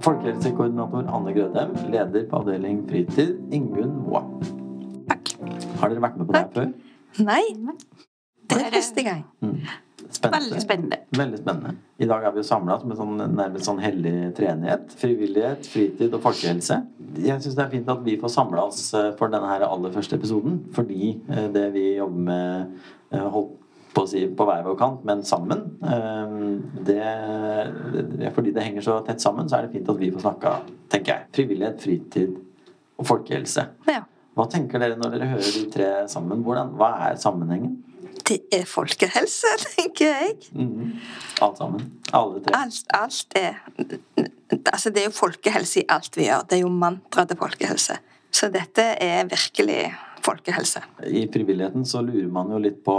Folkehelsekoordinator Anne Grødem, leder på avdeling fritid Ingunn Moa. Takk. Har dere vært med på det her før? Nei, det er første gang. Spennende. Veldig spennende. Veldig spennende. I dag er vi jo samla som en sånn, nærmest sånn hellig treenighet. Frivillighet, fritid og folkehelse. Jeg syns det er fint at vi får samla oss eh, for denne her aller første episoden. Fordi eh, det vi jobber med, eh, holdt på å si på hver vår kant, men sammen eh, det, Fordi det henger så tett sammen, så er det fint at vi får snakka, tenker jeg. Frivillighet, fritid og folkehelse. Ja. Hva tenker dere når dere hører de tre sammen? Hvordan, hva er sammenhengen? Det er folkehelse, tenker jeg. Mm. Alt sammen. Alle tre. Alt, alt er Altså, det er jo folkehelse i alt vi gjør. Det er jo mantra til folkehelse. Så dette er virkelig folkehelse. I frivilligheten så lurer man jo litt på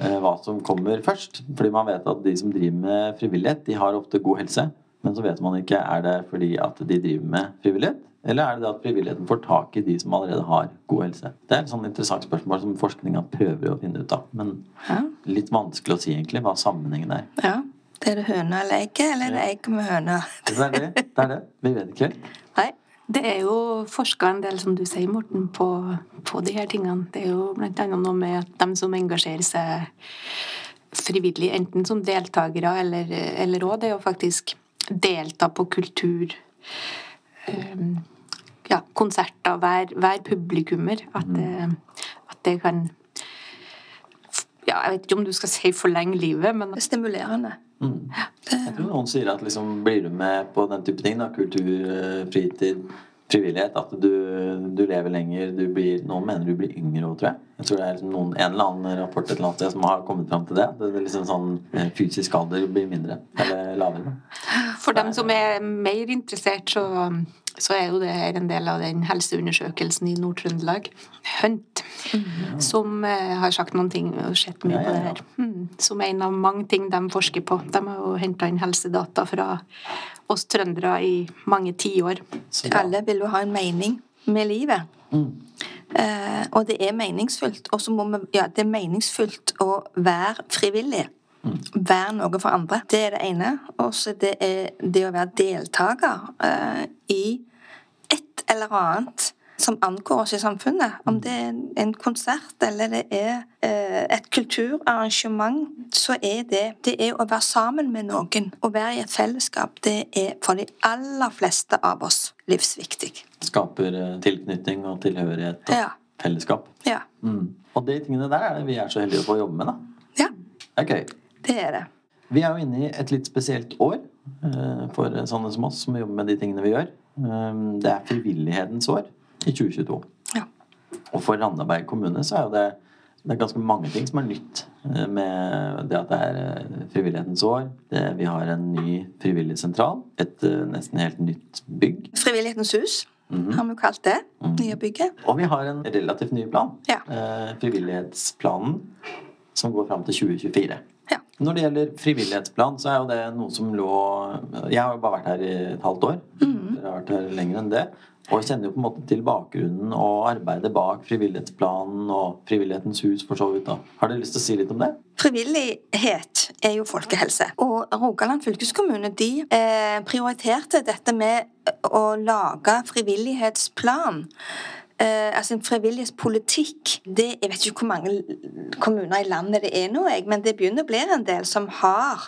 hva som kommer først. Fordi man vet at de som driver med frivillighet, de har ofte god helse. Men så vet man ikke er det fordi at de driver med frivillighet, eller er det det at frivilligheten får tak i de som allerede har god helse? Det er et sånn interessant spørsmål som forskninga prøver å finne ut av. Men Ja. litt vanskelig å si egentlig hva sammenhengen er. ja. Det er det høna eller egget, eller er det egg med høna? Det er det. det, er det. Vi vet ikke helt. Det er jo forska en del, som du sier, Morten, på, på de her tingene. Det er jo annet noe med at de som engasjerer seg frivillig, enten som deltakere eller, eller også det jo faktisk delta på kultur um, ja, konserter, være, publikummer. At det, at det kan ja, Jeg vet ikke om du skal si forlenge livet, men er stimulerende. Mm. Jeg tror noen sier at liksom, blir du med på den type ting, da, kultur, eh, fritid, frivillighet, at du, du lever lenger, du blir Noen mener du blir yngre òg, tror jeg. Jeg tror det er liksom noen, en eller annen rapport et eller annet sted som har kommet fram til det. Det er liksom sånn eh, Fysisk alder blir mindre. Eller lavere. For dem som er mer interessert, så, så er jo det her en del av den helseundersøkelsen i Nord-Trøndelag, HUNT, som eh, har sagt noen ting og sett mye Ja, ja, på det her. Mm, som en av mange ting de forsker på. De har jo henta inn helsedata fra oss trøndere i mange tiår. Alle vil jo ha en mening med livet. Mm. Eh, og det er meningsfullt. Og så må vi Ja, det er meningsfullt å være frivillig. Være noe for andre. Det er det ene. Og så det er det å være deltaker eh, i eller annet som angår oss i samfunnet. Om det er en konsert eller det er eh, et kulturarrangement, så er det det er å være sammen med noen. Å være i et fellesskap. Det er for de aller fleste av oss livsviktig. Skaper eh, tilknytning og tilhørighet og Ja. fellesskap. Ja. Mm. Og de tingene der er det vi er så heldige å få jobbe med, da. Ja, Det er gøy. det er det. Vi er jo inne i et litt spesielt år eh, for sånne som oss som jobber med de tingene vi gjør. Eh, Det er frivillighetens år i 2022. Ja. Og for Randaberg kommune så er jo det, det er ganske mange ting som er nytt eh, med det at det er eh, frivillighetens år. Det, vi har en ny frivillig sentral. Et eh, nesten helt nytt bygg. Frivillighetens hus Mhm. har vi kalt det. Nye bygget. Og vi har en relativt ny plan. Ja. Eh, frivillighetsplanen som går fram til 2024. Ja. Når det gjelder frivillighetsplan, så er jo det noe som lå Jeg har jo bare vært her i et halvt år. Mm. Dere har vært her lenger enn det. Og kjenner jo på en måte til bakgrunnen og arbeidet bak frivillighetsplanen og Frivillighetens hus, for så vidt. da. Har dere lyst til å si litt om det? Frivillighet er jo folkehelse. Og Rogaland fylkeskommune de eh, prioriterte dette med å lage frivillighetsplan. Eh, altså en frivillighetspolitikk. Det, jeg vet ikke hvor mange kommuner i landet det er nå, jeg, men det begynner å bli en del som har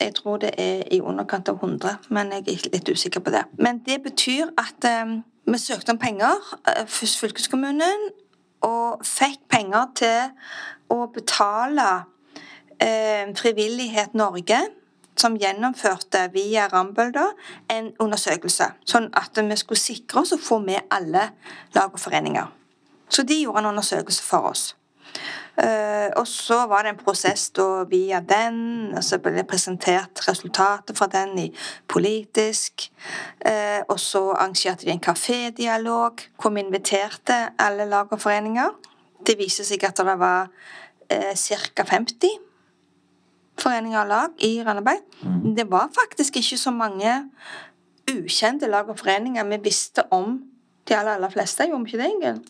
Jeg tror det er i underkant av 100, men jeg er litt usikker på det. Men det betyr at eh, vi søkte om penger, eh, først fylkeskommunen, og fikk penger til å betale eh, Frivillighet Norge, som gjennomførte via Rambøll da, en undersøkelse. Sånn at vi skulle sikre oss å få med alle lag og foreninger. Så de gjorde en undersøkelse for oss. Uh, og så var det en prosess da via den, og så ble det presentert resultatet fra den i politisk. Uh, og så arrangerte de en kafédialog hvor vi inviterte alle lag og foreninger. Det viser seg at det var eh, ca. 50 foreninger og lag i Randaberg. Det var faktisk ikke så mange ukjente lag og foreninger vi visste om de aller, aller fleste. Gjorde vi ikke det, Ingunn?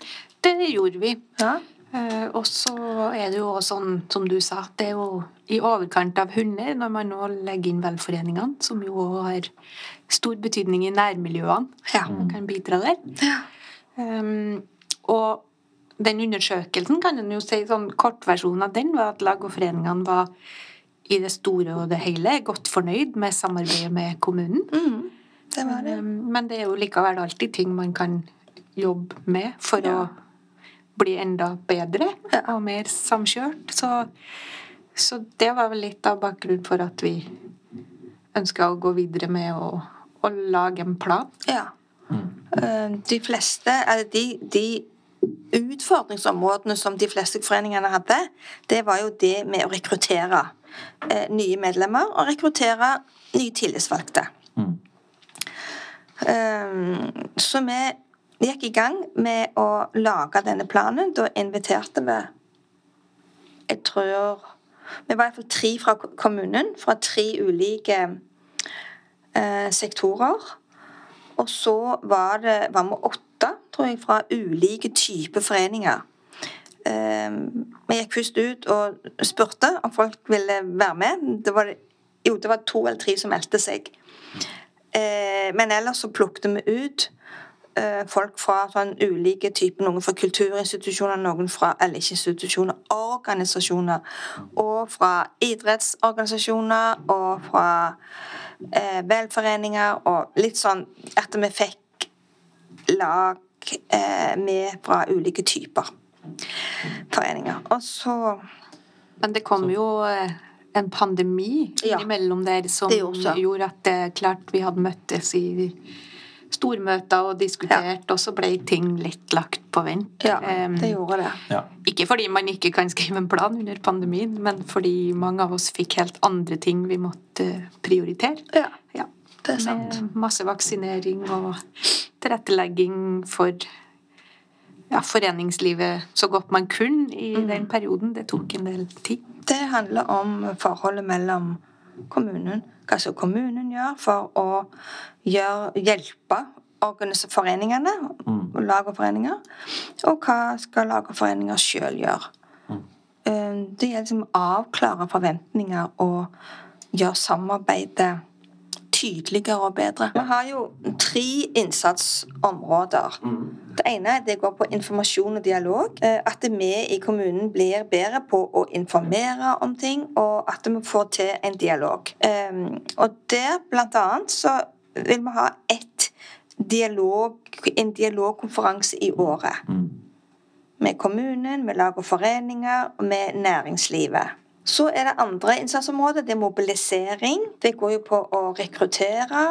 Det gjorde vi. Ja. Eh, og så er det jo sånn, som du sa, det er jo i overkant av 100 når man nå legger inn velforeningene, som jo har stor betydning i nærmiljøene. Ja. Man kan bidra der. Ja. Um, og den undersøkelsen kan en jo si sånn kortversjonen av den var at lag og foreningene var i det store og det hele godt fornøyd med samarbeidet med kommunen. Mm, det var det. Um, Men det er jo likevel alltid ting man kan jobbe med for Ja. å bli enda bedre Ja. og mer samkjørt. Så, så det var vel litt av bakgrunnen for at vi ønska å gå videre med å, å lage en plan. Ja. Eh, De fleste, eller de, de utfordringsområdene som de fleste foreningene hadde, det var jo det med å rekruttere eh, nye medlemmer og rekruttere nye tillitsvalgte. Mm. Eh, Så vi gikk i gang med å lage denne planen. Da inviterte vi Jeg tror Vi var iallfall tre fra kommunen, fra tre ulike eh, sektorer. Og så var det var vi åtte, tror jeg, fra ulike typer foreninger. Vi gikk først ut og spurte om folk ville være med. Det var, jo, det var to eller tre som meldte seg. Eh, men ellers så plukket vi ut eh, folk fra sånn ulike typer. Noen fra kulturinstitusjoner, noen fra eller ikke institusjoner, organisasjoner. Og fra idrettsorganisasjoner og fra eh, velforeninger. Og litt sånn at vi fikk lag med fra ulike typer foreninger. Og så Men det kom jo eh, en pandemi Ja. der som gjorde at det klart vi hadde møttes i stormøter og diskutert, og så ble ting litt lagt på vent. Ja, det gjorde det. Ja. Ikke fordi man ikke kan skrive en plan under pandemien, men fordi mange av oss fikk helt andre ting vi måtte prioritere. Ja, Ja. det er sant. Med massevaksinering og tilrettelegging for ja, foreningslivet så godt man kunne i Mm. den perioden. Det tok en del tid. Det handler om forholdet mellom kommunen, hva som kommunen gjør for å gjøre, hjelpe foreningene, Mm. lag og foreninger, og hva skal lag og foreninger sjøl gjøre. Mm. Det gjelder liksom å avklare forventninger og gjøre samarbeidet tydeligere og bedre. Vi har jo tre innsatsområder. Det ene det går på informasjon og dialog. eh, At vi i kommunen blir bedre på å informere om ting, og at vi får til en dialog. Um, Og der, blant annet, så vil vi ha ett dialog, en dialogkonferanse i året. Mm. Med kommunen, med lag og foreninger og med næringslivet. Så er det andre innsatsområder. Det er mobilisering. Det går jo på å rekruttere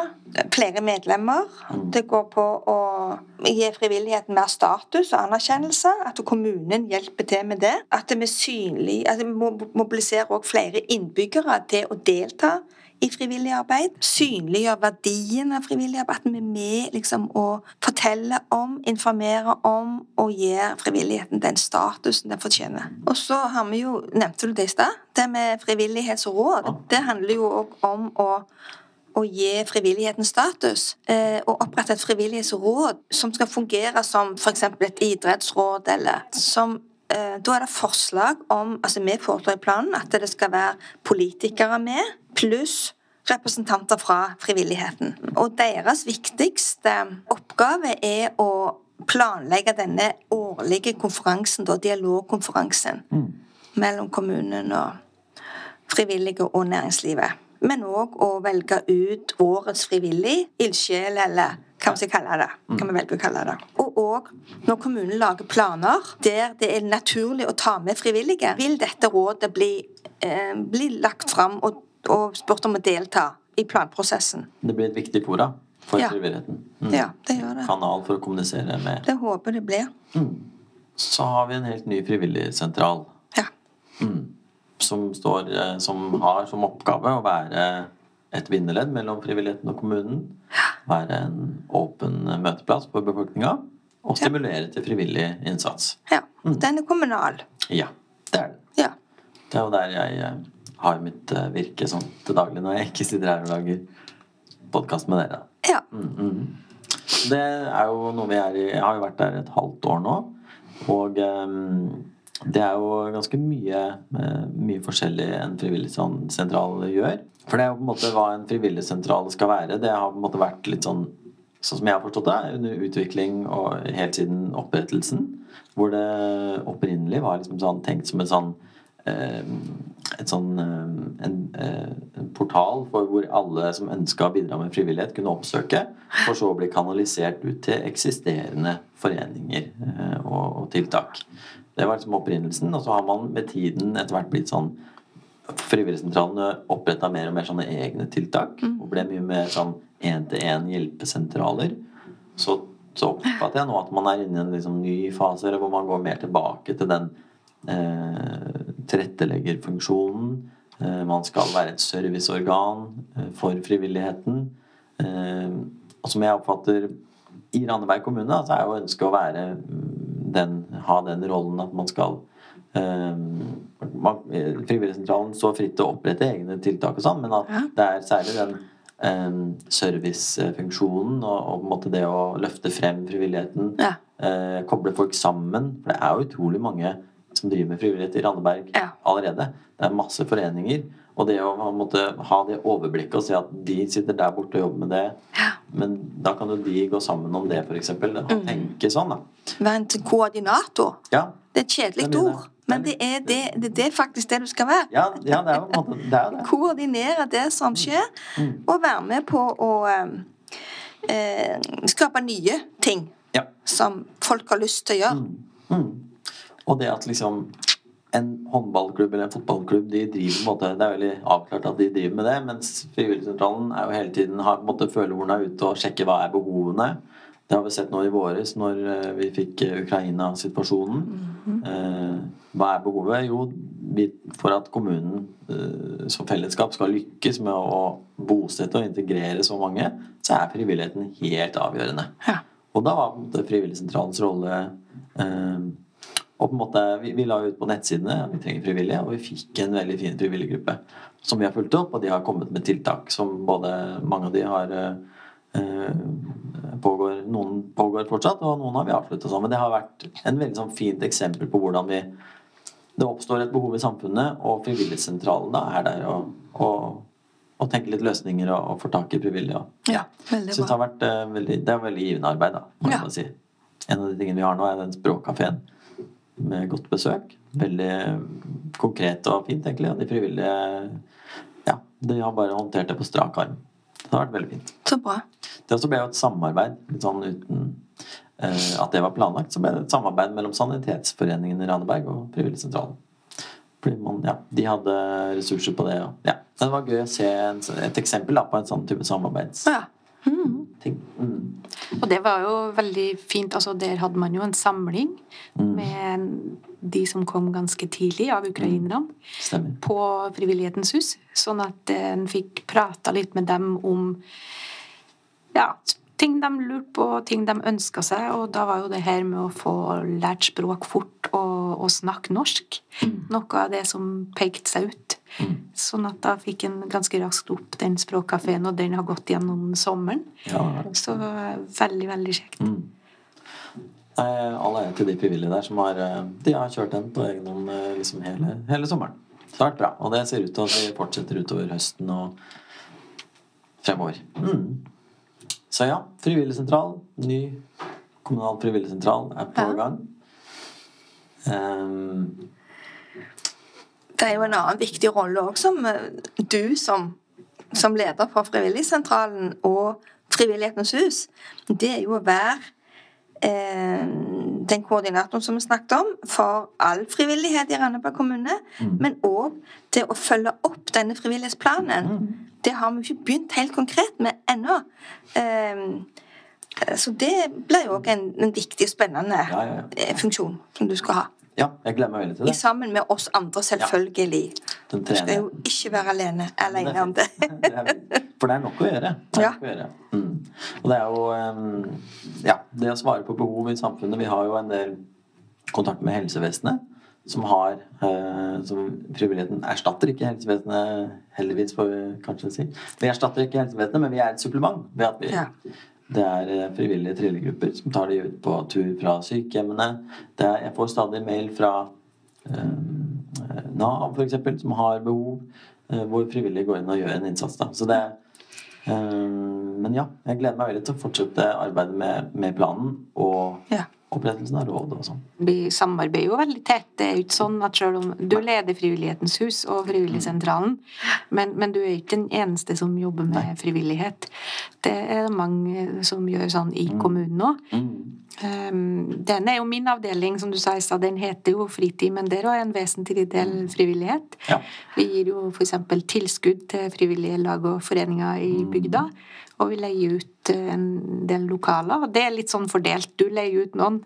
flere medlemmer. Det går på å gi frivilligheten mer status og anerkjennelse. At kommunen hjelper til med det. At vi synlig, at vi mobiliserer også flere innbyggere til å delta i frivillig arbeid. Synliggjør verdien av frivillig arbeid. At vi er med liksom, og forteller om, informerer om og gir frivilligheten den statusen den fortjener. Og så har vi jo, nevnte du det i stad, det med frivillighetsråd. Det handler jo òg om å å gi frivilligheten status. Eh, og opprette et frivillighetsråd som skal fungere som f.eks. et idrettsråd, eller som Da er det forslag om altså Vi foreslår i planen at det skal være politikere med, pluss representanter fra frivilligheten. Og deres viktigste oppgave er å planlegge denne årlige konferansen, da, dialogkonferansen, mellom kommunen og frivillige og næringslivet. Men òg å velge ut årets frivillig, ildsjel eller hva vi kalle det. Kan vi velge å kalle det. Og òg når kommunen lager planer der det er naturlig å ta med frivillige, vil dette rådet bli, eh, bli lagt fram og, og spurt om å delta i planprosessen. Det blir et viktig fora for Ja. frivilligheten. Mm. Ja, det gjør det. Kanal for å kommunisere med. Det håper det blir. Så har vi en helt ny frivilligsentral Ja. som, står, eh, som har som oppgave å være et bindeledd mellom frivilligheten og kommunen. Være en åpen møteplass for befolkninga. Og stimulere til frivillig innsats. ja. Den er kommunal. Ja, det er det. Ja. Det er jo der jeg eh, har mitt eh, virke sånn til daglig når jeg ikke sitter her og lager podkast med dere. ja. Det er jo noe vi er i Jeg har jo vært der et halvt år nå. Og, um, Det er jo ganske mye, mye forskjellig en frivillig sentral gjør. For det er jo på en måte hva en frivilligsentral skal være. Det har på en måte vært litt sånn sånn som jeg har forstått det, under utvikling og helt siden opprettelsen. Hvor det opprinnelig var liksom sånn, tenkt som en sånn eh, et sånn, eh, en, en, portal for hvor alle som ønska å bidra med frivillighet, kunne oppsøke. For så å bli kanalisert ut til eksisterende foreninger og, og tiltak. Det var liksom opprinnelsen. Og så har man med tiden etter hvert blitt sånn Frivilligsentralene oppretta mer og mer sånne egne tiltak. Mm. Og ble mye mer sånn én-til-én hjelpesentraler. Så, så oppfatter jeg nå at man er inne i en liksom ny fase hvor man går mer tilbake til den eh, tilretteleggerfunksjonen. Eh, man skal være et serviceorgan eh, for frivilligheten. Eh, og som jeg oppfatter i Randeberg kommune, så er jo ønsket å være den, ha den rollen at man skal Frivilligsentralen står fritt til å opprette egne tiltak og sånn, men at det er særlig den um, servicefunksjonen og, og, på en måte det å løfte frem frivilligheten, ja. uh, koble folk sammen. For det er jo utrolig mange som driver med frivillighet i Randeberg ja. allerede. Det er masse foreninger. Og det å måtte, ha det overblikket og si at de sitter der borte og jobber med det, ja. men da kan jo de gå sammen om det, f.eks. Mm. Tenke sånn, da. Være en koordinator. Ja. Det er et kjedelig ord. Men det er, det, det, er, faktisk det du skal være. Ja, ja det er jo en måte det. Er det. Koordinere det som skjer, mm. mm. og være med på å eh, skape nye ting ja. som folk har lyst til å gjøre. Mm. Mm. Og det at liksom en håndballklubb eller en fotballklubb de driver på en måte, Det er veldig avklart at de driver med det, mens Frivilligsentralen er jo hele tiden har, på en måte, føler er ute og sjekker hva er behovene. Det har vi sett nå i våres når eh, vi fikk eh, Ukraina-situasjonen. Mm -hmm. Hva er behovet? Jo, for at kommunen som fellesskap skal lykkes med å bosette og integrere så mange, så er frivilligheten helt avgjørende. Ja. Og da var Frivilligsentralens rolle og på en måte, vi, vi la ut på nettsidene vi trenger frivillige, og vi fikk en veldig fin frivillig gruppe som vi har fulgt opp, og de har kommet med tiltak som både mange av de har eh, Noen pågår fortsatt, og noen har vi avsluttet sånn. Men det har vært en veldig sånn fint eksempel på hvordan vi det oppstår et behov i samfunnet, og frivillighetssentralen da er der og, og, og tenker litt løsninger og, og får tak i frivillige. Ja, veldig bra. Det har vært uh, veldig, det er veldig givende arbeid. da, ja. si. En av de tingene vi har nå, er den språkkafeen med godt besøk. Veldig konkret og fint, egentlig. Og de frivillige ja, de har bare håndtert det på strak arm. Det har vært veldig fint. Så bra. Det også ble jo et samarbeid, litt sånn uten uh, at det var planlagt. Så ble det et samarbeid mellom Sanitetsforeningen i Randeberg og Frivilligsentralen. Fordi man, ja, de hadde ressurser på det. Og, ja. Det var gøy å se en, et eksempel da, på en sånn type samarbeids... Ja. Mm. Mm. Og det var jo veldig fint. altså Der hadde man jo en samling mm. med de som kom ganske tidlig av ukrainerne, mm. på Frivillighetens hus. Sånn at en fikk prata litt med dem om ja, ting de lurte på, ting de ønska seg. Og da var jo det her med å få lært språk fort og, og snakke norsk mm. noe av det som pekte seg ut. Mm. Sånn at da fikk en ganske raskt opp den språkkafeen, og den har gått gjennom sommeren. Ja, Så veldig, veldig kjekt. Mm. All ære til de frivillige der som har, eh, de har kjørt den på egen hånd eh, liksom hele, hele, sommeren. Det har vært bra. Og det ser ut til at vi fortsetter utover høsten og fremover. Mm. Så ja, frivilligsentral. Ny kommunal frivilligsentral er på gang. Um, det er jo en annen viktig rolle òg som eh, du som, som leder for Frivilligsentralen og Frivillighetens hus. Det er jo å være eh, den koordinatoren som vi snakket om, for all frivillighet i Randaberg kommune. Mm. Men òg det å følge opp denne frivillighetsplanen. Mm. Det har vi ikke begynt helt konkret med ennå. Eh, så det blir jo òg en, en, viktig og spennende ja, ja, ja. Eh, funksjon som du skal ha. Ja, jeg gleder meg veldig til det. I sammen med oss andre, selvfølgelig. Ja, du skal jo ikke være alene, alene om det. For det er nok å gjøre. Det, ja. å gjøre. Mm. Og det er jo ja, det å svare på behov i samfunnet Vi har jo en del kontakt med helsevesenet. Som har eh, som Frivilligheten erstatter ikke helsevesenet, heldigvis, får vi kanskje si. Vi erstatter ikke helsevesenet, men vi er et supplement. ved at vi ja. Det er eh, frivillige trillegrupper som tar de ut på tur fra sykehjemmene. Er, jeg får stadig mail fra eh, Nav, for eksempel, som har behov, eh, hvor frivillige går inn og gjør en innsats. Da. Så det eh, Men ja, jeg gleder meg veldig til å fortsette arbeidet med, med planen og Ja. Opprettelsen av rådet og sånn. Vi samarbeider jo veldig tett. Det er jo ikke sånn at selv om du leder Frivillighetens hus og Frivilligsentralen, men, men du er ikke den eneste som jobber med frivillighet. Det er mange som gjør sånn i kommunen òg. Mm. Um, den er jo min avdeling, som du sa i stad. Den heter jo Fritid, men det er også en vesentlig del frivillighet. Ja. Vi gir jo f.eks. tilskudd til frivillige lag og foreninger i bygda. Og vi leier ut eh, en del lokaler. Og det er litt sånn fordelt. Du leier ut noen.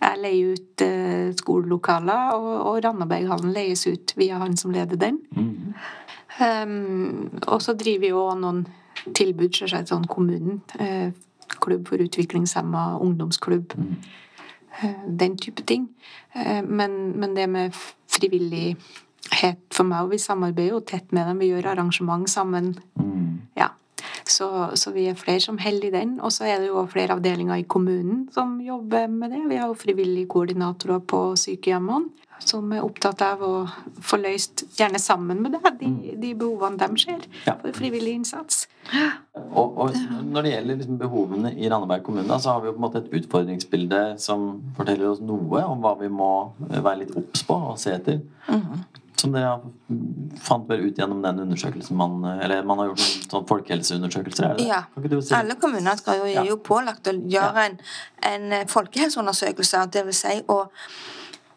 Jeg leier ut eh, skolelokaler, og, og Randaberghallen leies ut via han som leder den. Mm. Um, og så driver vi jo noen tilbud, selvsagt sånn kommunen. Eh, klubb for utviklingshemma, ungdomsklubb. Eh, den type ting. Men, men det med frivillighet for meg, og vi samarbeider jo tett med dem. Vi gjør arrangement sammen. Mm. Så, så vi er flere som holder i den. Og så er det jo flere avdelinger i kommunen som jobber med det. Vi har jo frivillige koordinatorer på sykehjemmene som er opptatt av å få løst, gjerne sammen med deg, de, de behovene de ser Ja. for frivillig innsats. Og, og når det gjelder liksom behovene i Randaberg kommune, så har vi jo på en måte et utfordringsbilde som forteller oss noe om hva vi må være litt obs på og se etter. Som dere fant vel ut gjennom den undersøkelsen man Eller man har gjort noen sånn folkehelseundersøkelser, er det det? Ja. Kan si Alle kommuner skal jo, er jo pålagt å gjøre en, en eh, folkehelseundersøkelse. Det vil si å,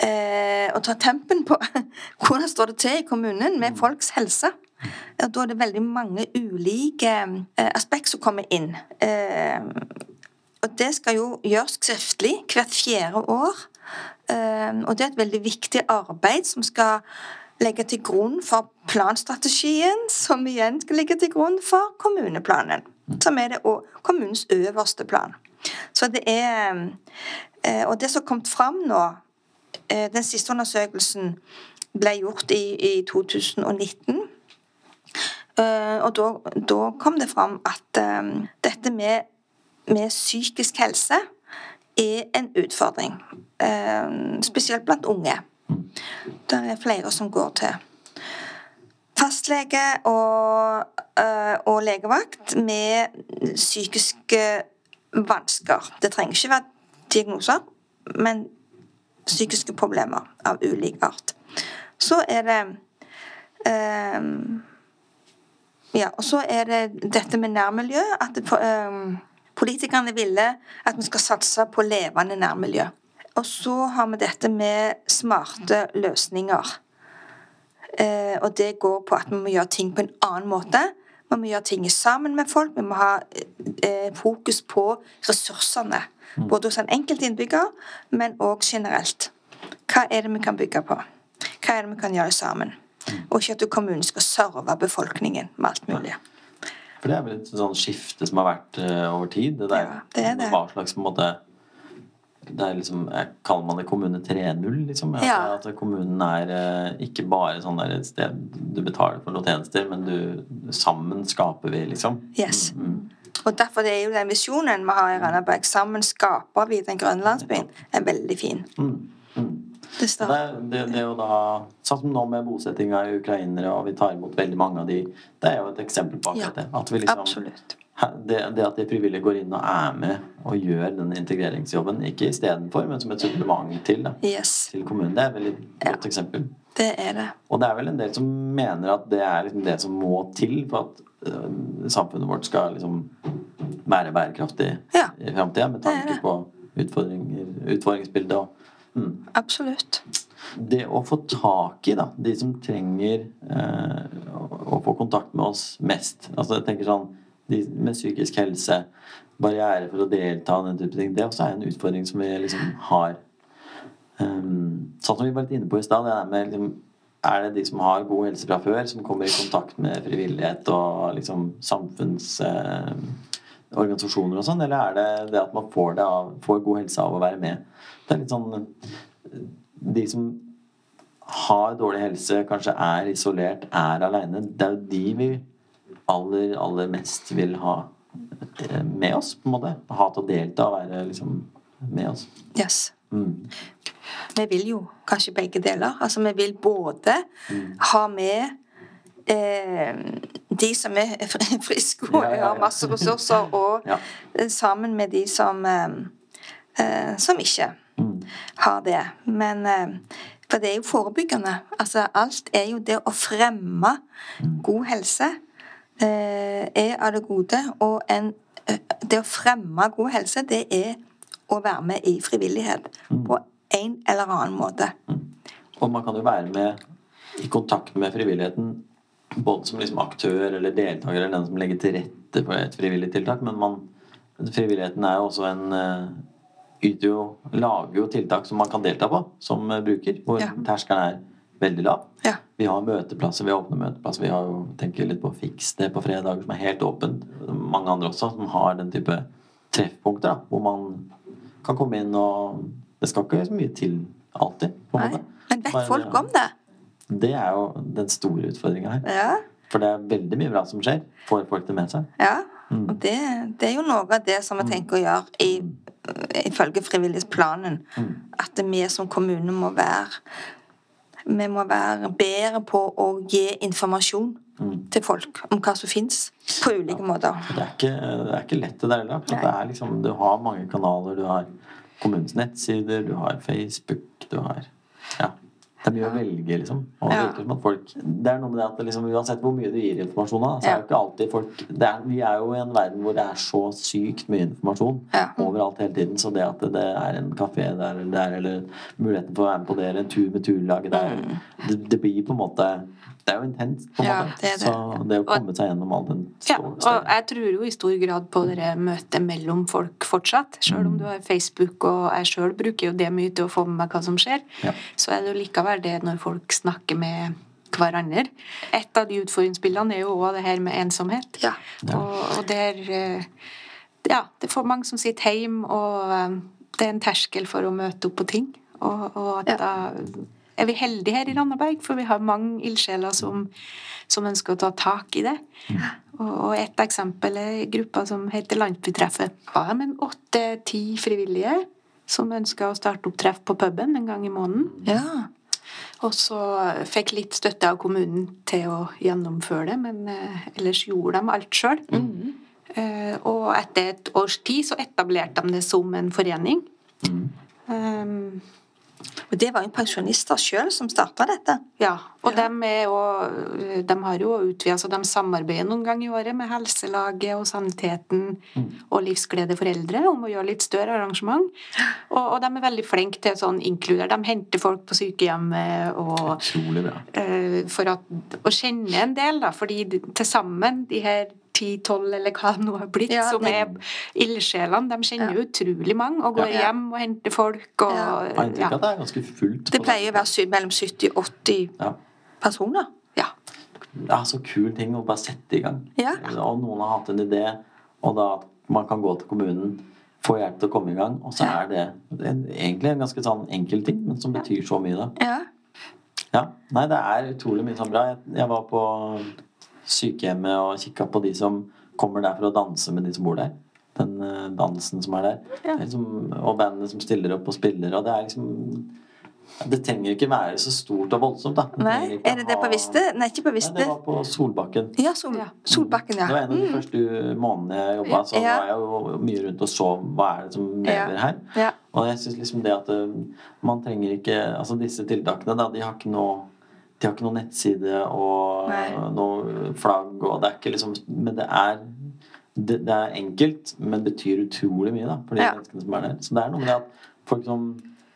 eh, å ta tempen på hvordan står det til i kommunen med folks helse. Og da er det veldig mange ulike eh, aspekt som kommer inn. Eh, og det skal jo gjøres skriftlig hvert fjerde år. Eh, og det er et veldig viktig arbeid som skal legge til grunn for planstrategien, som igjen skal ligge til grunn for kommuneplanen. Som er det, kommunens øverste plan. Så det er eh, Og det som kommet fram nå eh, Den siste undersøkelsen ble gjort i, i 2019. Eh, Og da, da kom det fram at dette med, med psykisk helse er en utfordring. Spesielt blant unge. Det er flere som går til fastlege og, eh, og legevakt med psykiske vansker. Det trenger ikke være diagnoser, men psykiske problemer av ulik art. Så er det eh, Ja, og så er det dette med nærmiljø. At det, eh, politikerne ville at vi skal satse på levende nærmiljø. Og så har vi dette med smarte løsninger. Eh, og det går på at vi må gjøre ting på en annen måte. Vi må gjøre ting sammen med folk. Vi må ha eh, fokus på ressursene. Både hos en enkelt innbygger, men òg generelt. Hva er det vi kan bygge på? Hva er det vi kan gjøre sammen? Og ikke at kommunen skal serve befolkningen med alt mulig. For det er vel et sånn skifte som har vært eh, over tid. Det der, Ja, det er det. Hva slags på en måte det er liksom, jeg Kaller man det kommune 3.0? Liksom? Ja. At kommunen er eh, ikke bare sånn der et sted du betaler for noen tjenester, men du sammen skaper vi, liksom. Yes. Mm, mm. Og derfor er jo den visjonen vi har i Randaberg, sammen skaper vi den grønne landsbyen, er veldig fin. Mm, mm. Det Det, det, det er jo da Sånn som nå med bosettinga i ukrainere, og vi tar imot veldig mange av de Det er jo et eksempel på akkurat Ja, det. At vi liksom, Absolutt. Det, det at de frivillige går inn og er med og gjør den integreringsjobben, ikke istedenfor, men som et supplement til, da, Yes, til kommunen, det er et et Ja. godt eksempel. det er det. Og det er vel en del som mener at det er liksom det som må til for at uh, samfunnet vårt skal liksom være bærekraftig Ja. i framtida, med tanke det. på utfordringer, utfordringsbildet og mm. Absolutt. det å få tak i da, de som trenger uh, å, å få kontakt med oss mest altså jeg tenker sånn, De med psykisk helse, barriere for å delta, den type ting, det også er en utfordring som vi liksom har. Um, sånn som vi var litt inne på i stad, liksom, er det de som har god helse fra før, som kommer i kontakt med frivillighet og liksom samfunnsorganisasjoner og sånn, eller er det det at man får, av, får god helse av å være med? Det er litt sånn De som har dårlig helse, kanskje er isolert, er aleine, det er jo de vi aller, aller mest vil ha eh, med oss, på en måte. Ha til å delta og være liksom med oss. Yes. Mm. vi vil jo kanskje begge deler. Altså vi vil både Mm. ha med eh, de som er fr- friske og Ja, ja, ja. har masse ressurser, og sammen med de som, eh, eh, som ikke Mm. har det. Men eh, For det er jo forebyggende. Altså alt er jo det å fremme Mm. god helse er av det gode. Og en, eh, det å fremme god helse, det er å være med i frivillighet Mm. på en eller annen måte. Og man kan jo være med i kontakt med frivilligheten både som liksom aktør eller deltaker eller den som legger til rette for et frivillig tiltak, men man, frivilligheten er jo også en eh, yter jo, lager jo tiltak som man kan delta på som eh, bruker, hvor Ja. terskelen er veldig lav. Ja. Vi har møteplasser, vi har åpne møteplasser. Vi har jo, tenker litt på Fiks det på fredager, som er helt åpent. Mange andre også som har den type treffpunkter, da, hvor man kan komme inn og Det skal ikke så mye til alltid. på en Nei. måte. Men vet Bare- folk om det? Det er jo den store utfordringa her. Ja. For det er veldig mye bra som skjer. Får folk det med seg. ja. Mm. Og det, det er jo noe av det som vi tenker å gjøre i, ifølge frivillighetsplanen. Mm. At vi som kommune må være vi må være bedre på å gi informasjon Mm. til folk om hva som fins, på ulike måter. Det er ikke, det er ikke lett det der heller. Det er liksom, du har mange kanaler. Du har kommunens nettsider, du har Facebook, du har Ja. Det er mye å velge, liksom. Og det Ja. at folk Det er noe med det at liksom, uansett hvor mye du gir informasjon av, så er jo ikke alltid folk det er, Vi er jo i en verden hvor det er så sykt mye informasjon Ja. overalt hele tiden. Så det at det er en kafé der eller der, eller muligheten for å være med på det, eller en tur med turlaget der det, det blir på en måte Det er jo intenst, på en Mm. Ja, måte. det er det. Så det å komme seg gjennom all den Ja, stå- og jeg tror jo i stor grad på det møtet mellom folk fortsatt. Selv om du har Facebook, og jeg sjøl bruker jo det mye til å få med meg hva som skjer, Ja. så er det jo likevel det når folk snakker med hverandre. Et av de utfordringsbildene er jo òg det her med ensomhet. Ja. Ja. Og, og der eh, Ja, det er for mange som sitter hjemme, og eh, det er en terskel for å møte opp på ting. Og, og at Ja. da er vi heldige her i Randaberg, for vi har mange ildsjeler som, som ønsker å ta tak i det. Og, og et eksempel er gruppa som heter Landbytreffet. Har de en åtte-ti frivillige som ønsker å starte opp treff på puben en gang i måneden. Ja. Og så fikk litt støtte av kommunen til å gjennomføre det, men eh, ellers gjorde de alt sjøl. Eh, og etter et års tid så etablerte de det som en forening. Mm. Um, Og det var jo pensjonister sjøl som starta dette. ja, og dem er jo, de har jo utvida, så de samarbeider noen ganger i året med Helselaget og Saniteten og Livsglede for eldre om å gjøre litt større arrangement. Og, og de er veldig flinke til sånn inkludere. De henter folk på sykehjemmet og Utrolig bra. Uh, for at, å kjenne en del, da, fordi til sammen de her 10-12 eller hva det nå har blitt, Ja, som er ildsjelene, de kjenner jo utrolig mange og går Ja. hjem og henter folk og Ja. Det er ganske fullt. Det pleier å være sy- mellom 70 og 80 Ja. personer. ja. er så kul ting å bare sette i gang. Ja. Og noen har hatt en idé, og da at man kan gå til kommunen, få hjelp til å komme i gang, og så Ja. er det, det er egentlig en ganske sånn enkel ting, men som betyr så mye, da. Ja. Ja. Nei, det er utrolig mye sånn bra. Jeg, jeg var på sykehjemmet og kikka på de som kommer der for å danse med de som bor der. Den eh, dansen som er der. Ja. Liksom, og bandene som stiller opp og spiller. Og det er liksom Det trenger ikke være så stort og voldsomt, da. Det Nei, er det det på Viste? Nei, ikke på Nei, Viste. det var på Solbakken. Ja, Sol, Ja. Solbakken, Det var en av de Mm. første månedene jeg jobba, så Ja. var jeg jo mye rundt og så hva er det som lever Ja. her. Ja. Og jeg syns liksom det at eh, man trenger ikke Altså disse tiltakene, da, de har ikke noe de har ikke noen nettside og Nei. noe flagg, og det er ikke liksom Men det er det, det er enkelt, men betyr utrolig mye da, for de Ja. menneskene som er der. Så det er noe med at folk som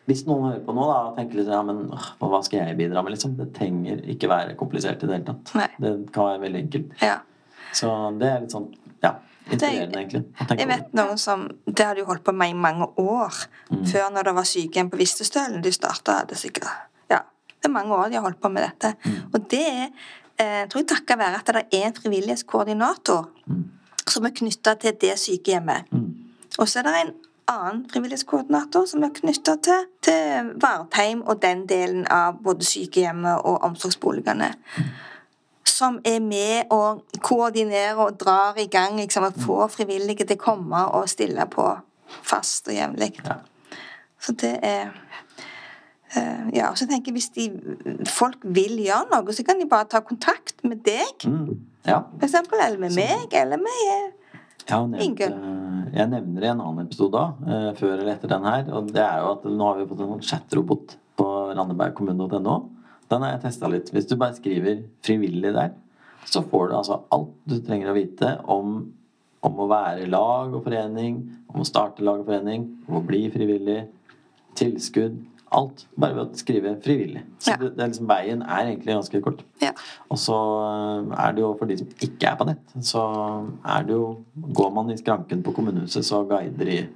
Hvis noen hører på nå da, og tenker litt ja, men åh, hva skal jeg bidra med, liksom? Det trenger ikke være komplisert i det hele tatt. Nei. Det kan være veldig enkelt. ja. Så det er litt sånn ja, inspirerende, egentlig. Jeg vet noen som Det hadde jo holdt på med i mange år. Mm. Før når det var sykehjem på Vistestølen. De starta det sikkert det er mange år de har holdt på med dette. Mm. Og det er eh, tror jeg takket være at det er en frivillighetskoordinator Mm. som er knytta til det sykehjemmet. Mm. Og så er det en annen frivillighetskoordinator som er knytta til, til Vartheim og den delen av både sykehjemmet og omsorgsboligene. Som er med og koordinerer og drar i gang liksom, og får frivillige til å komme og stille på fast og jevnlig. Ja. Så det er ja, og så tenker jeg Hvis de, folk vil gjøre noe, så kan de bare ta kontakt med deg, Mm. Ja. for eksempel, eller med meg, eller med Jeg, Ingunn. eh, jeg nevner i en annen episode da, eh, før eller etter den her. Og det er jo at nå har vi fått en sånn chatrobot på randebergkommune.no. Den har jeg testa litt. Hvis du bare skriver 'frivillig' der, så får du altså alt du trenger å vite om, om å være lag og forening, om å starte lag og forening, om å bli frivillig, tilskudd. Alt bare ved å skrive 'frivillig'. Så Ja. det, det er liksom, veien er egentlig ganske kort. Ja. Og så eh, er det jo for de som ikke er på nett, så er det jo Går man i skranken på kommunehuset, så guider de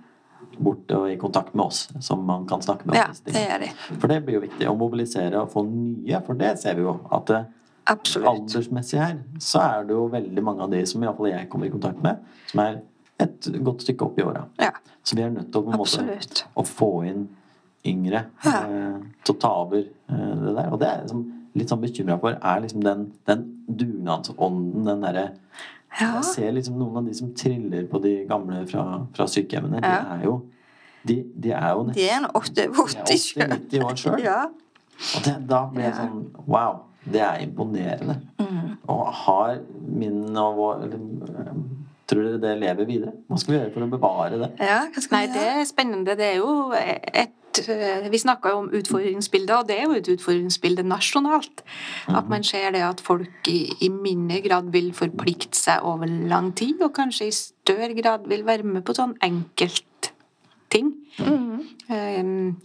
bort og i kontakt med oss, som man kan snakke med. Ja, det gjør de. For det blir jo viktig å mobilisere og få nye, for det ser vi jo. At det, Absolutt. aldersmessig her, så er det jo veldig mange av de som iallfall jeg kommer i kontakt med, som er et godt stykke opp i åra. Ja, Så vi er nødt til å, på en måte, å få inn yngre Ja. eh, til å ta over det der. Og det er jeg liksom litt sånn bekymra for, er liksom den, den dugnadsånden, den derre Ja. Jeg ser liksom noen av de som triller på de gamle fra, fra sykehjemmene, Ja. de er jo de, de er jo nesten De er nå 80 sjøl. 80-90 år sjøl. Ja. Og det, da blir jeg Ja. sånn Wow, det er imponerende. Mm. Og har min og vår eller, eh, Tror dere det lever videre? Hva skal vi gjøre for å bevare det? ja, hva skal Nei, vi det er spennende. Det er jo et eh, Vi snakka jo om utfordringsbilder, og det er jo et utfordringsbilde nasjonalt. At man ser det at folk i, i mindre grad vil forplikte seg over lang tid, og kanskje i større grad vil være med på sånn enkeltting. Mm. Um,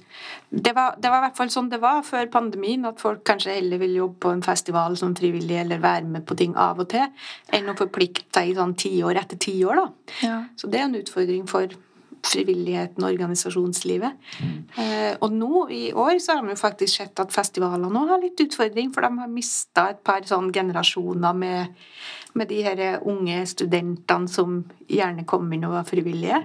det, var, det var i hvert fall sånn det var før pandemien, at folk kanskje heller vil jobbe på en festival som frivillig eller være med på ting av og til, enn å forplikte seg i sånn tiår etter tiår. da. Ja. Så det er en utfordring for frivilligheten og organisasjonslivet. Eh, og nå i år så har vi jo faktisk sett at festivalene nå har litt utfordring, for de har mista et par sånn generasjoner med, med de her unge studentene som gjerne kom inn og var frivillige.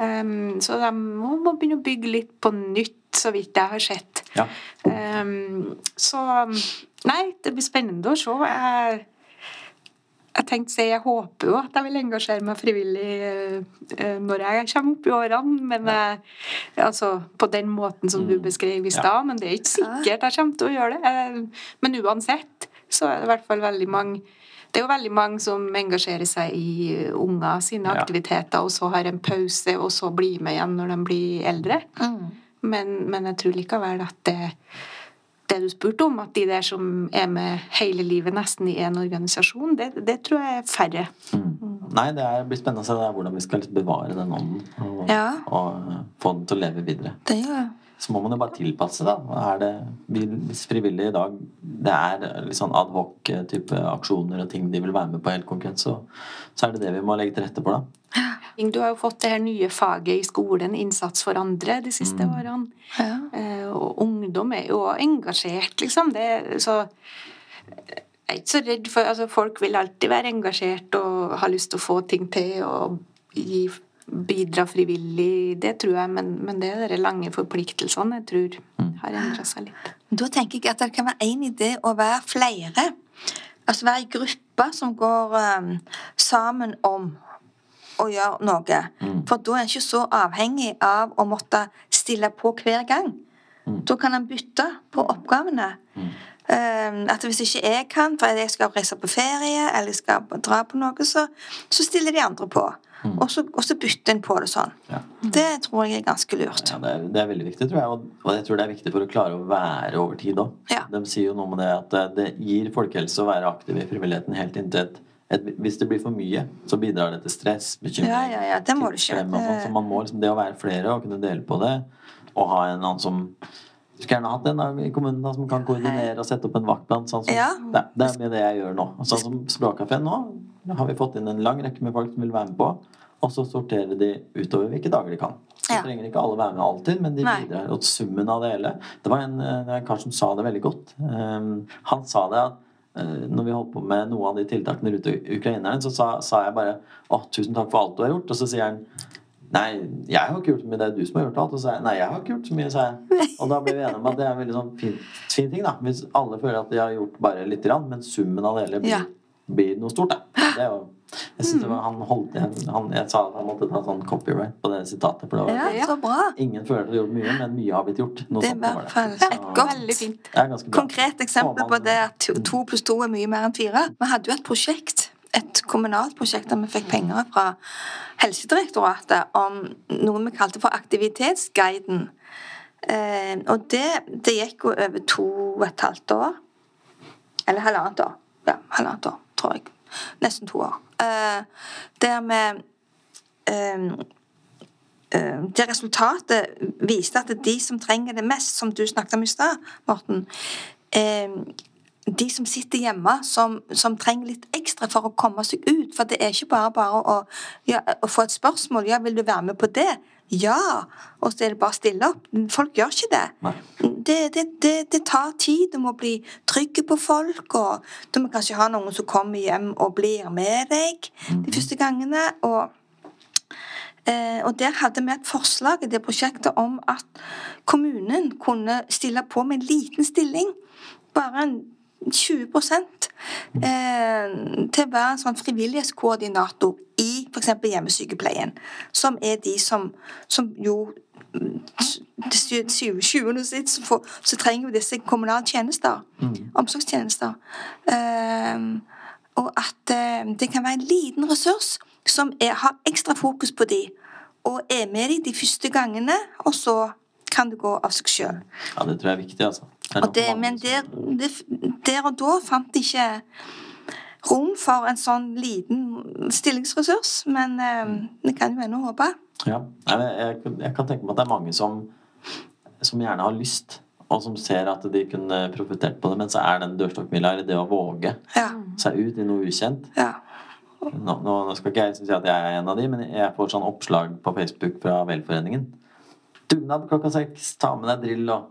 Um, så de må, må begynne å bygge litt på nytt, så vidt jeg har sett. Ja. Um, så Nei, det blir spennende å se. Jeg, jeg tenkte si jeg håper jo at jeg vil engasjere meg frivillig eh, når jeg kommer opp i årene. Men eh, altså, på den måten som du Mm. beskrev i stad. Men det er ikke sikkert jeg kommer til å gjøre det. Eh, Men uansett så er det i hvert fall veldig mange det er jo veldig mange som engasjerer seg i eh, unger sine aktiviteter, og så har en pause, og så blir med igjen når de blir eldre. Mm. Men, men jeg tror likevel at det, det du spurte om, at de der som er med hele livet nesten i en organisasjon, det, det tror jeg er færre. Mm. Nei, det er, blir spennende å se hvordan vi skal bevare den ånden og, Ja. og eh, få den til å leve videre. Det gjør Så må man jo bare tilpasse, da. Er det, hvis frivillige i dag det er litt sånn adhoc-type aksjoner og ting de vil være med på helt konkret, så, så er det det vi må legge til rette for, da. Du har jo fått det her nye faget i skolen, innsats for andre, de siste Mm. årene. Ja. Eh, Og ungdom er jo engasjert, liksom. Det, så jeg er ikke så redd for altså Folk vil alltid være engasjert og ha lyst til å få ting til og gi, bidra frivillig. Det tror jeg, men, men det er de lange forpliktelsene jeg tror har endra seg litt. Da tenker jeg at det kan være en idé å være flere. Altså være i grupper som går um, sammen om å gjøre noe. Mm. For da er en ikke så avhengig av å måtte stille på hver gang. Mm. Da kan en bytte på oppgavene. Mm. Um, at hvis ikke jeg kan, for jeg skal reise på ferie eller jeg skal dra på noe, så, så stiller de andre på. Mm. Og, så, og så bytter en på det sånn. Ja. Det tror jeg er ganske lurt. Ja, det, er, det er veldig viktig, tror jeg. Og, jeg tror det er viktig for å klare å være over tid òg. Ja. De sier jo noe med det at det, det gir folkehelse å være aktiv i frivilligheten helt inntil et Hvis det blir for mye, så bidrar det til stress, bekymring, Ja, ja, ja, det må tidsklem og sånn. Så man må liksom, det å være flere og kunne dele på det, og ha en annen som skulle gjerne hatt en i kommunen da, som kan koordinere og sette opp en vaktplan. Sånn som, Ja. det, det er mye det jeg gjør nå. Sånn som Språkkafeen nå har vi fått inn en lang rekke med folk som vil være med på. Og så sorterer de utover hvilke dager de kan. Så Ja. trenger ikke alle være med alltid, men de Nei. bidrar. Og summen av det hele Det var en, eh, det var en kar som sa det veldig godt. Um, han sa det at når vi holdt på med noen av de tiltakene rundt ukrainerne, så sa, sa jeg bare 'Å, tusen takk for alt du har gjort'. Og så sier han Nei, jeg har ikke gjort så mye, det er du som har gjort alt. Og så sa jeg nei, jeg har ikke gjort så mye, sa jeg. Og da ble vi enige om at det er en veldig sånn fin, fin ting, da. Hvis alle føler at de har gjort bare lite grann, men summen av det hele blir, Ja. Blir noe stort, da. Det er jo jeg synes det var, han holdt han, jeg sa at han måtte ta sånn copyright på det sitatet. For det var, Ja, så bra. Ingen føler at de har gjort mye, men mye har blitt gjort. Noe Det er i hvert fall et godt bra. Konkret eksempel på det at to- to pluss to er mye mer enn fire. Vi hadde jo et prosjekt, et kommunalt prosjekt der vi fikk penger fra Helsedirektoratet om noe vi kalte for Aktivitetsguiden. Eh, og det, det gikk jo over to og et halvt år. Eller halvannet år. Ja, halvannet år, tror jeg. Nesten to år. Eh, der vi eh, eh, det resultatet viste at de som trenger det mest, som du snakket om i stad, Morten eh, De som sitter hjemme, som, som trenger litt ekstra for å komme seg ut. For det er ikke bare bare å, ja, å få et spørsmål ja, 'Vil du være med på det?' Ja! Og så er det bare å stille opp. Folk gjør ikke det. Det, det, det, det tar tid. Du må bli trygg på folk. og Du må kanskje ha noen som kommer hjem og blir med deg de første gangene. og Eh, og Der hadde vi et forslag i det prosjektet om at kommunen kunne stille på med en liten stilling, bare en 20% eh, til å være en sånn frivillighetskoordinator i f.eks. hjemmesykepleien. Som er de som, som jo mm, til sjuende og sist så, trenger jo disse kommunale tjenester. Omsorgstjenester. Um, og at um, det kan være en liten ressurs som er, har ekstra fokus på de, og er med de de første gangene, og så kan det gå av seg sjøl. Ja, det tror jeg er viktig, altså. Det er Og det, men der, det, der og da fant de ikke rom for en sånn liten stillingsressurs. Men eh, vi kan jo ennå håpe. Ja. Jeg, jeg kan tenke meg at det er mange som, som gjerne har lyst, og som ser at de kunne profittert på det, men så er den dørstokkmila, det å våge Ja. seg ut i noe ukjent ja. Nå, nå nå skal ikke jeg si at jeg er en av de, men jeg får sånn oppslag på Facebook fra Velforeningen. Dugnad klokka seks, ta med deg drill og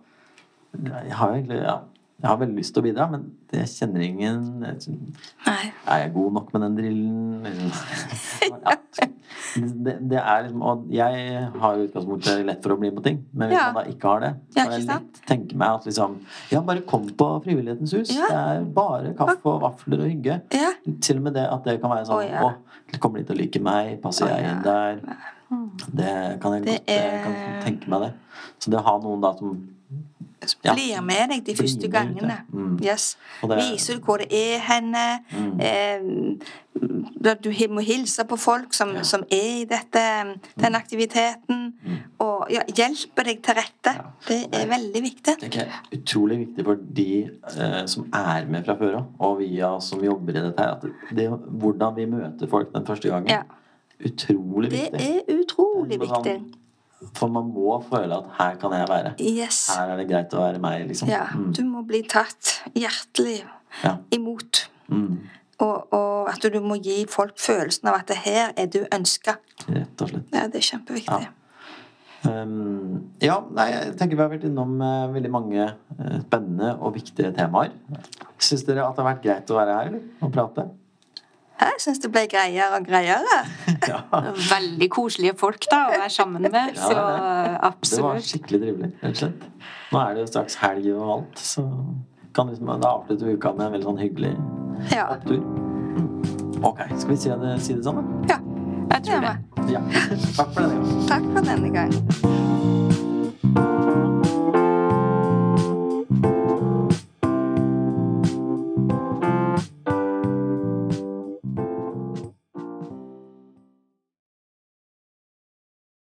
Jeg har jo egentlig ja, jeg har veldig lyst til å bidra, men jeg kjenner ingen Nei. Er jeg god nok med den drillen? Ja. Det, det er liksom Og jeg har i utgangspunktet lett for å bli med på ting, men hvis Ja. man da ikke har det, så kan jeg lett tenke meg at liksom Ja, bare kom på Frivillighetens hus. Ja. Det er bare kaffe og vafler og hygge. Til og med det at det kan være sånn Å, kommer de til å like meg? Passer jeg inn der? Det kan jeg Det godt er... kan tenke meg det. Så det å ha noen da som Ja. Blir med deg de første gangene. Mm. Yes. Det- Viser du hvor det er henne. Mm. Eh, du må hilse på folk som, Ja. som er i dette, den aktiviteten. Og ja, hjelpe deg til rette. Ja. Det er veldig viktig. Det er utrolig viktig for de eh, som er med fra før av, og vi som jobber i dette her, det, hvordan vi møter folk den første gangen. Utrolig Det viktig. er utrolig Det er sånn- viktig. For man må føle at her kan jeg være. Yes. Her er det greit å være meg, liksom. Ja, Mm. du må bli tatt hjertelig Ja. imot. Mm. Og, og at du må gi folk følelsen av at her er du ønska. Rett og slett. Ja, det er kjempeviktig. Um, ja, nei, jeg tenker vi har vært innom uh, veldig mange uh, spennende og viktige temaer. Syns dere at det har vært greit å være her eller? og prate? Jeg syns det ble greiere og greiere. Ja. Veldig koselige folk da, å være sammen med. Ja, Så det Det var skikkelig trivelig, rett og slett. Nå er det jo straks helg og alt, så kan liksom da avslutter vi uka med en veldig sånn hyggelig Ja. opptur. Mm. Ok, skal vi si det, si det sånn, Jeg tror det. ja. Ja. Takk for denne gangen. Takk for denne gang.